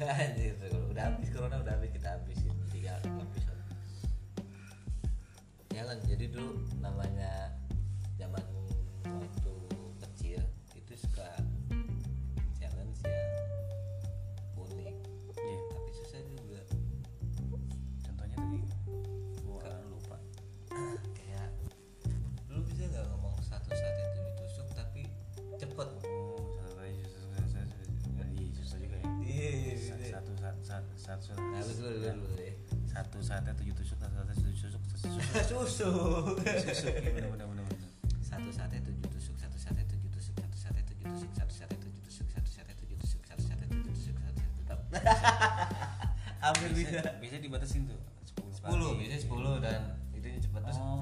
Lagi anjir udah habis corona udah habis kita habisin tiga episode. Ya kan jadi dulu namanya satu sate tujuh tusuk satu sate tujuh tusuk satu tusuk susu tusuk iya bener bener bener bener satu sate tujuh tusuk satu sate tujuh tusuk satu sate tujuh tusuk satu sate tujuh tusuk satu sate tujuh tusuk satu sate tujuh tusuk satu sate tetap hampir bisa. bisa dibatasin tuh sepuluh biasanya sepuluh dan itu cepet. terus oh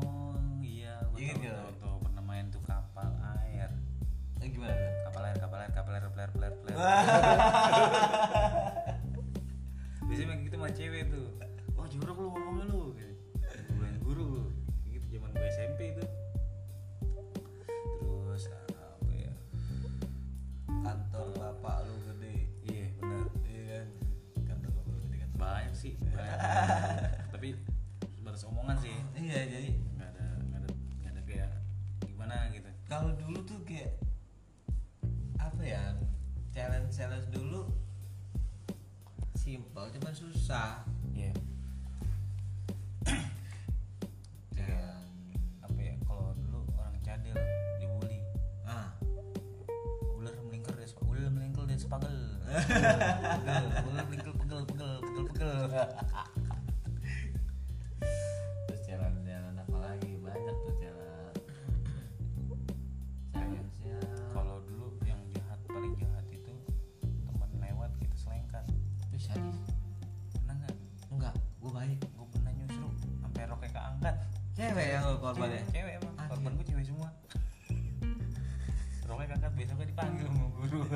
gimana gitu. Kalau dulu tuh kayak apa ya challenge challenge dulu simpel cuman susah. Iya. Dan apa ya kalau dulu orang cadel dibully. Ah. Ular melingkar sepa- ular melingkar dari sepagel. Pegel ular melingkar pegel pegel pegel pegel. terus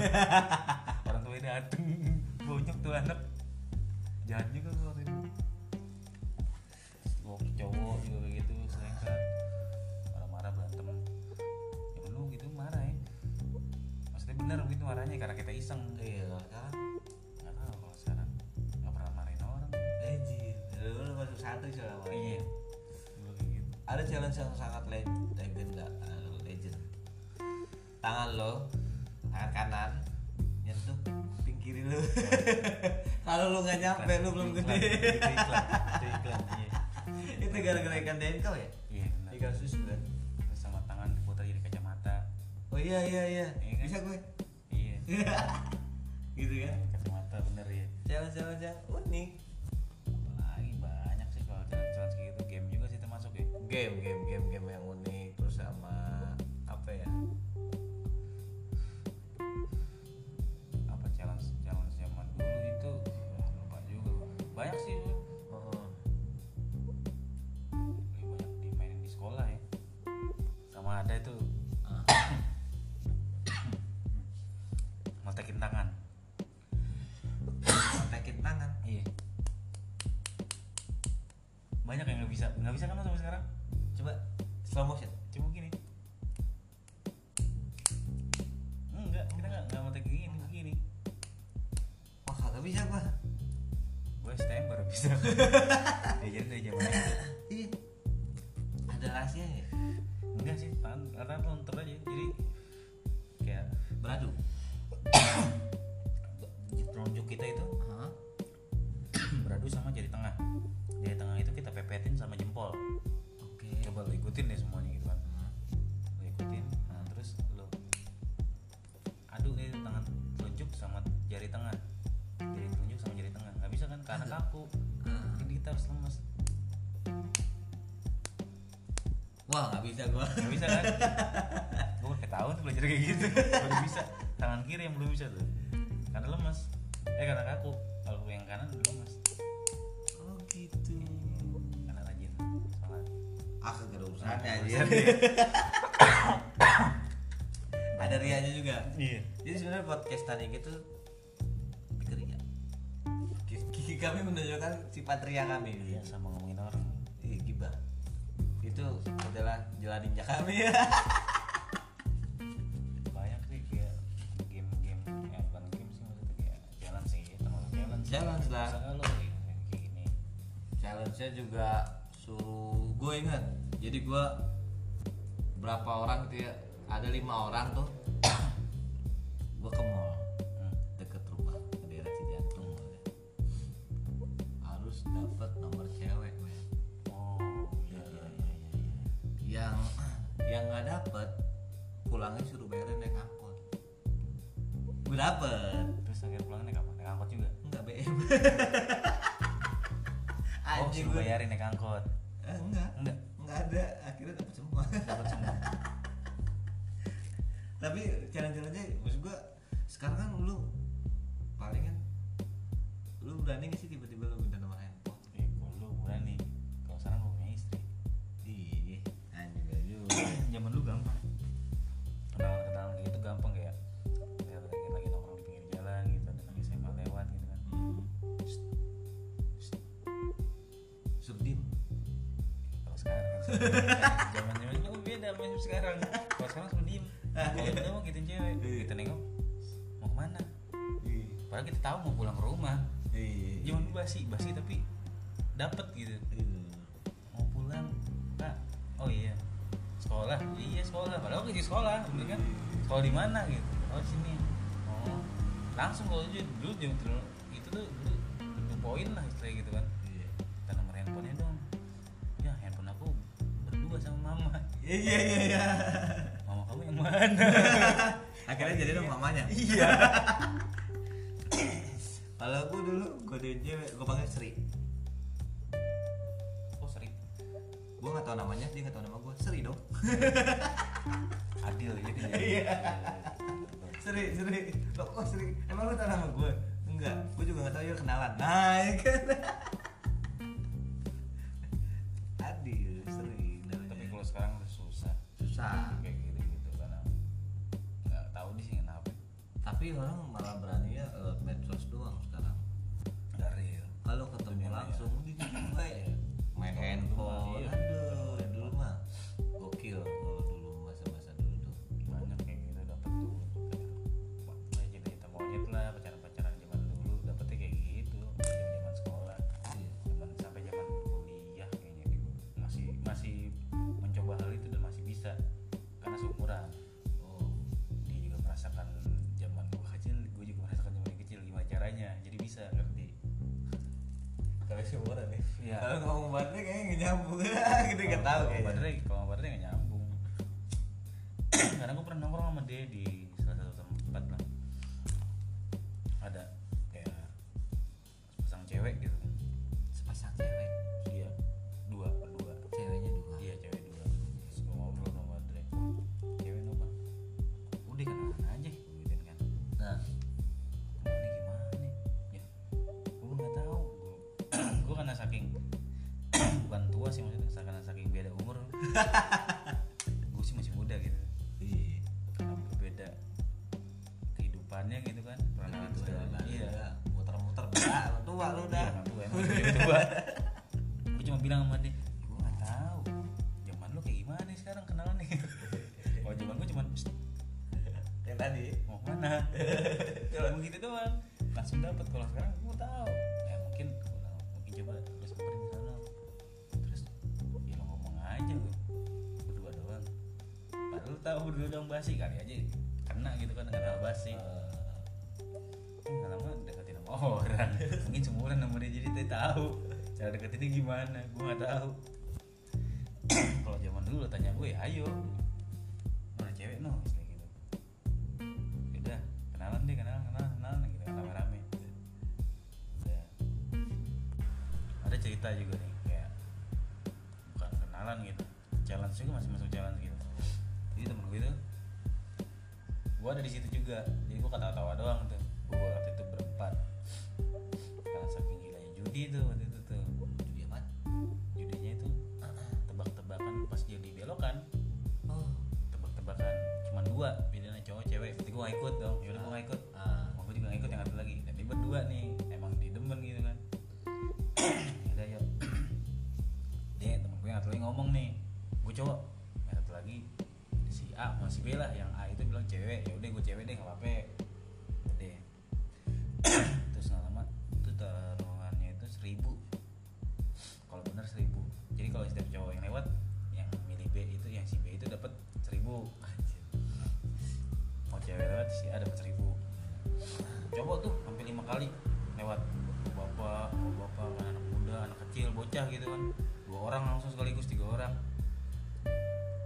orang tuanya dateng bonyok tuh anak. Jahat juga waktu itu. Gue cowok juga kayak gitu selengkat marah-marah berantem. Ya lu gitu marah ya. Maksudnya bener gitu marahnya karena kita iseng. Iya. Sekarang nggak tahu kalau sekarang. Nggak pernah marahin orang. Anjir. Dulu lu masuk satu selama iya. Gitu. Ada challenge yang sangat le- legend Ah, legend. Tangan lo tangan kanan nyentuh kuping kiri lo kalau lo nggak nyampe lo belum Iklan, gede. itu iklan itu iklan iya. Gara-gara ikan denkel ya? Iya ikan susu kan? Terus sama tangan diputar jadi kacamata. Oh iya iya iya. Iya kan? bisa gue? Iya. Gitu kan? Kacamata bener ya challenge yang unik. Apalagi banyak sih kalau challenge challenge kayak gitu. Game juga sih termasuk ya? Game game game slow motion? Coba gini. Enggak kita nggak nggak mau gini begini wah kagak bisa gua gue STM baru bisa. Ya jadi dari zaman itu iya. Ada rahasianya enggak sih tangan tangan lontar aja. Jadi kayak beradu? Telunjuk kita itu kaku. Ah. jadi kita harus lemes wah nggak bisa gua. Nggak bisa kan? Jadi kayak gitu. Baru bisa. Tangan kiri yang belum bisa tuh. Karena lemas eh karena kaku. Kalau yang kanan udah lemas oh gitu. Karena rajin sholat. Ah kagak ada urusannya aja ada rianya juga. Iya. Jadi sebenarnya podcast tadi gitu kami menunjukkan sifat ria kami. Iya sama ngomongin orang. Ih, gibah. Itu adalah jalan ninja kami. Banyak sih kayak game-game ya bukan game sih maksudnya kayak jalan sih termasuk jalan sih. Challenge lah. Lo kayak gini. Challenge-nya juga suruh gue ingat. Jadi gue berapa orang gitu ya? Ada lima orang tuh. Gue ke mall nggak dapet pulangnya suruh bayarin naik angkot. Gue dapet. Terus akhir pulang naik apa? Naik angkot juga? Enggak BM oh suruh gue bayarin naik angkot? Eh, enggak enggak enggak ada. Akhirnya dapet semua. Dapat semua. Tapi jalan-jalan aja maksud gua sekarang kan lu zaman zaman itu beda sama sekarang. Kalau sekarang suruh diem. Kalau kita mau gituin cewek. Iya. kita nengok mau ke mana? Iya. Padahal kita tahu mau pulang ke rumah. Iya. Zaman dulu basi basi tapi dapet gitu. Mau pulang kak oh iya. Sekolah? Iya sekolah. Padahal kerja sekolah gitu kan? Sekolah di mana gitu? Oh di sini. Oh langsung kalau dulu dulu itu tuh dulu dulu poin lah istilahnya gitu kan iya iya iya iya. Mama kamu yang mana? Akhirnya jadi dong mamanya. Iya. Kalau gua dulu godain cewek gua panggil Sri. Oh sering gua nggak tahu namanya dia nggak tahu nama gua. Sri dong. Adil jadi Iya. Sri, Sri. Lo kok Sri? Emang lu tau nama gue? Enggak, gue juga gak tau ya kenalan. Nah, ya kan Tapi orang Iya. Kalau ngomong baterai kayaknya gak nyambung. Gitu gak tau kalau kayaknya. Baterai kalau baterai nggak nyambung. Karena gue pernah nongkrong sama dia di gue sih masih muda gitu. Iya. Berbeda kehidupannya gitu kan. Pernah Gitu segala iya. ya. muter-muter berat tua lu Iya, dah. Nggak tua udah tua. Gue cuma bilang sama dia gue nggak tahu zaman lu kayak gimana nih sekarang kenalan nih kalau zaman gue cuma "Psst, yang tadi? Mau mana kalau begitu doang. Langsung dapet. Kalau sekarang gue tahu. Ya mungkin mungkin coba samperin di sana terus ya lo ngomong aja lu tahu berdua doang basi kali aja kena gitu kan hal basi. Nggak lama deketin sama orang. Mungkin seumuran sama dia jadi dia tahu cara deketinnya gimana gue nggak tahu. Kalau zaman dulu tanya gue ya ayo. Mana cewek no? Kayak gitu. Udah kenalan deh kenalan kenalan kenalan gitu kan rame-rame. Udah. Ada cerita juga nih kayak bukan kenalan gitu. Challenge juga masih masuk challenge gitu jadi temen gue itu. Gue ada di situ juga jadi gue ketawa-tawa doang tuh. Gue waktu itu berempat. Karena saking gilanya judi tuh waktu itu tuh. Judi apaan? judinya itu tebak-tebakan pas dia dibelokan. Oh. tebak-tebakan cuman dua bedanya cowok cewek. Berarti gue gak ikut dong. Yaudah gue gak ikut B lah yang A itu bilang cewek ya udah gue cewek deh nggak apa-apa. Deh terus nggak lama itu taruhannya itu seribu. Kalau benar seribu. Jadi kalau setiap cowok yang lewat yang milih B itu yang si B itu dapat seribu. Mau cewek lewat si A dapat seribu. Coba tuh hampir lima kali lewat. Bapak bapak kan anak muda anak kecil bocah gitu kan. Dua orang langsung sekaligus tiga orang.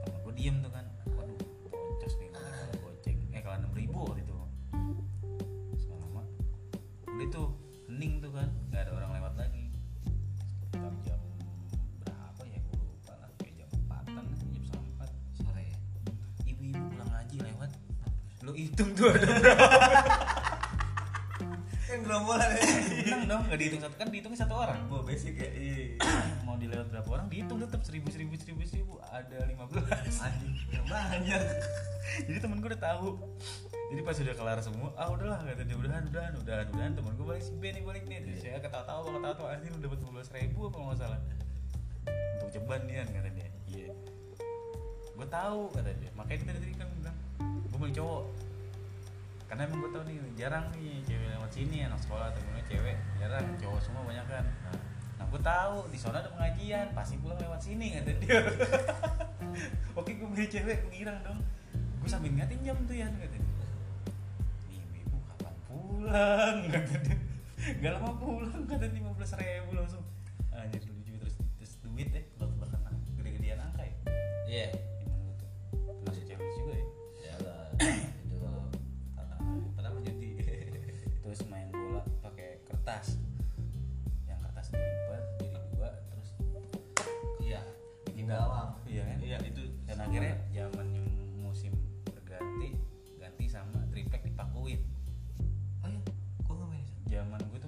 Temen gue diem tuh kan hitung tuh ada berapa? Kan gerombolan ya. menang dong nggak dihitung satu kan dihitungnya satu orang. Gua basic ya. Iya. mau dilewat berapa orang dihitung tetap seribu seribu seribu seribu. Ada lima belas. Anjing, banyak. jadi temen gue udah tahu. Jadi pas udah kelar semua ah udahlah kata dia udahan udahan udahan udahan. Temen gue balik si B nih balik nih. Terus saya ketawa tawa ketawa tawa anjir udah dapat belas ribu apa nggak salah? Untuk ceban nih kan kata dia. Iya. Gue tahu kata dia. Makanya kita tadi kan bilang gue mau cowok karena emang gue tau nih jarang nih cewek lewat sini anak sekolah temennya cewek. Jarang cowok semua banyak kan. Nah gue tahu di sana ada pengajian pasti pulang lewat sini kata dia. Oke gue beli cewek gue girang dong. Gue sambil ngatin jam tuh ya kata dia. Nih ibu kapan pulang? Kata dia. Gak lama pulang kata lima belas ribu langsung. Anjir lucu terus terus duit ya bahkan gede-gedean angka ya. Iya. gimana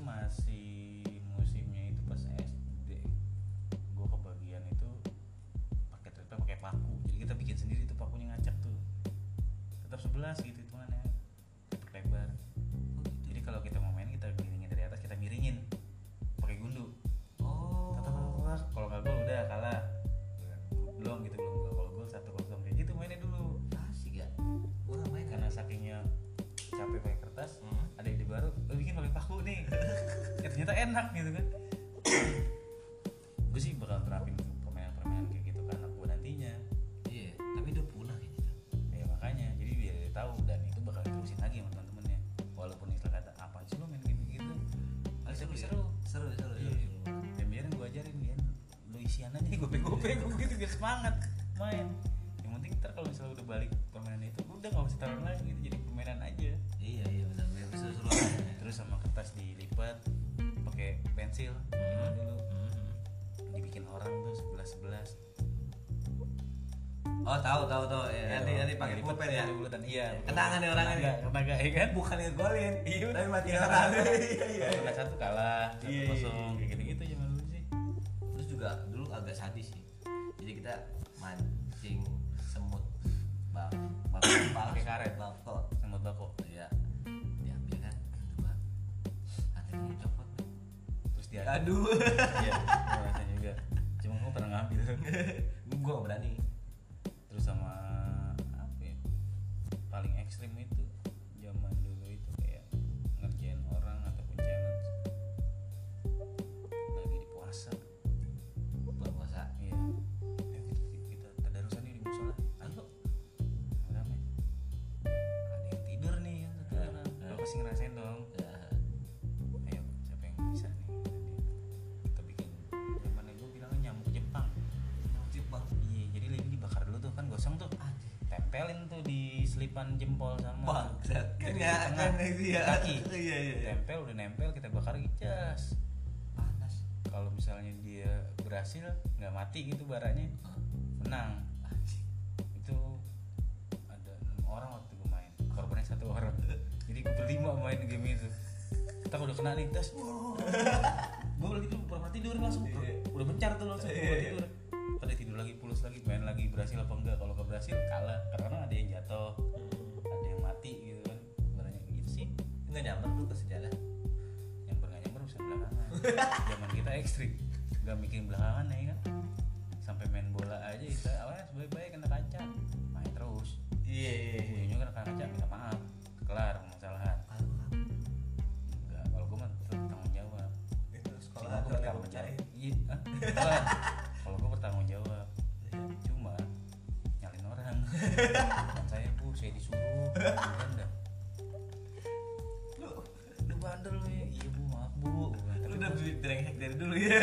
masih musimnya itu pas SD gue kebagian itu pakai triplek pakai paku. Jadi kita bikin sendiri tuh pakunya ngacak tuh. Tetap 11 gitu ya, ternyata enak gitu kan gue sih bakal terapin permainan-permainan kayak gitu ke anak gue nantinya Iya. Tapi udah punah kayaknya. tuh. ya makanya jadi biar dia tahu dan itu bakal diterusin lagi sama temen-temennya walaupun istilah kata apa sih lo main game gitu Ah, ya? seru Seru seru. Iya. seru. dan biarin gue ajarin dia lo isian aja gope-gope gue gitu biar semangat main yang penting ntar kalau misalnya udah balik permainan itu udah nggak usah taruh lagi gitu jadi permainan aja pensil zaman dulu Hmm. dibikin orang tuh sebelas sebelas Oh tahu tahu tahu. Ya, nanti nanti pakai pulpen ya. bulatan iya Kenangan nih orangnya nih. tenaga ya kan Bukan ngegolin. Iya, Tapi mati iya. orang. Iya iya. Menang satu kalah satu Iya, iya, kosong kayak gitu gitu zaman dulu sih Terus juga dulu agak sadis sih. Jadi kita mancing semut bak bak Pakai karet. bako. semut bako terus dia Aduh. iya rasain juga cuma gue pernah ngambil Gua gak berani. terus sama apa ya paling ekstrim itu selipan jempol sama Bangsat. Kan ya kan ya. kaki. Iya iya iya. tempel udah nempel kita bakar lagi. Cas. Panas. kalau misalnya dia berhasil nggak mati gitu baranya menang. Itu ada enam orang waktu gue main. Korbannya jadi gue berlima main game itu. Kita udah kena nih tes gue lagi tuh pernah tidur langsung udah mencar tuh langsung. Iya, iya. tidur pada tidur lagi pulas lagi main lagi berhasil apa enggak? Kalau nggak berhasil kalah. Karena ada yang jatuh ada yang mati gitu kan. Sebenarnya gitu sih. Nggak nyamper tuh ke sejarah. Yang pernah nyamper bisa belakangan. Zaman kita ekstrim. Gak mikirin belakangan ya kan? Sampai main bola aja kita awalnya sebaik-baik kena kaca. Main terus. Iya iya iya. Ujungnya kena kaca minta maaf. Kelar permasalahan enggak kalau gue mah tanggung jawab. Itu sekolah gue bertanggung jawab iya saya bu saya disuruh. Dah lu lu bandel lu ya. Iya bu maaf bu. Lu udah brengsek dari dulu ya.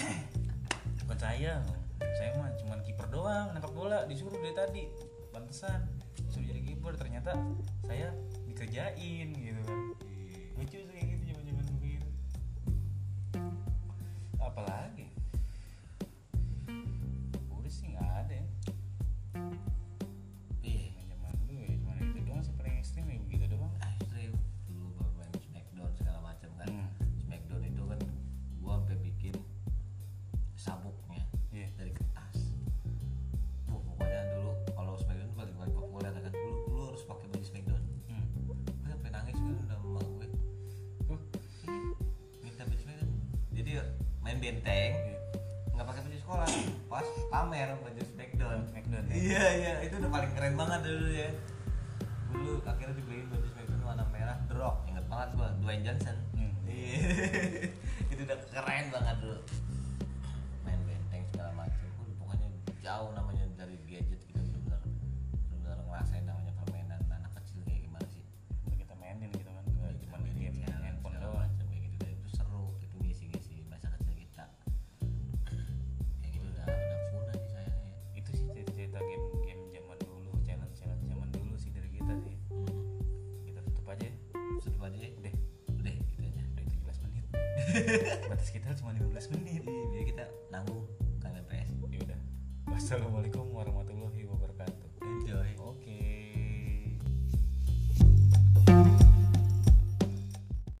Bukan saya saya mah cuma kiper doang nangkap bola disuruh dari tadi. Pantesan disuruh jadi kiper ternyata saya dikerjain gitu kan. Lucu sih gitu zaman zaman begitu. Apalagi benteng nggak pakai baju sekolah. Pas pamer baju smackdown. Smackdown, ya. iya iya itu udah paling keren banget dulu ya. Dulu akhirnya dibeliin baju smackdown warna merah Rock inget banget gua Dwayne Johnson. Hmm. iya. Itu udah keren banget dulu batas kita cuma 15 menit. Iya, biar kita nanggung kangen PS ya udah wassalamualaikum warahmatullahi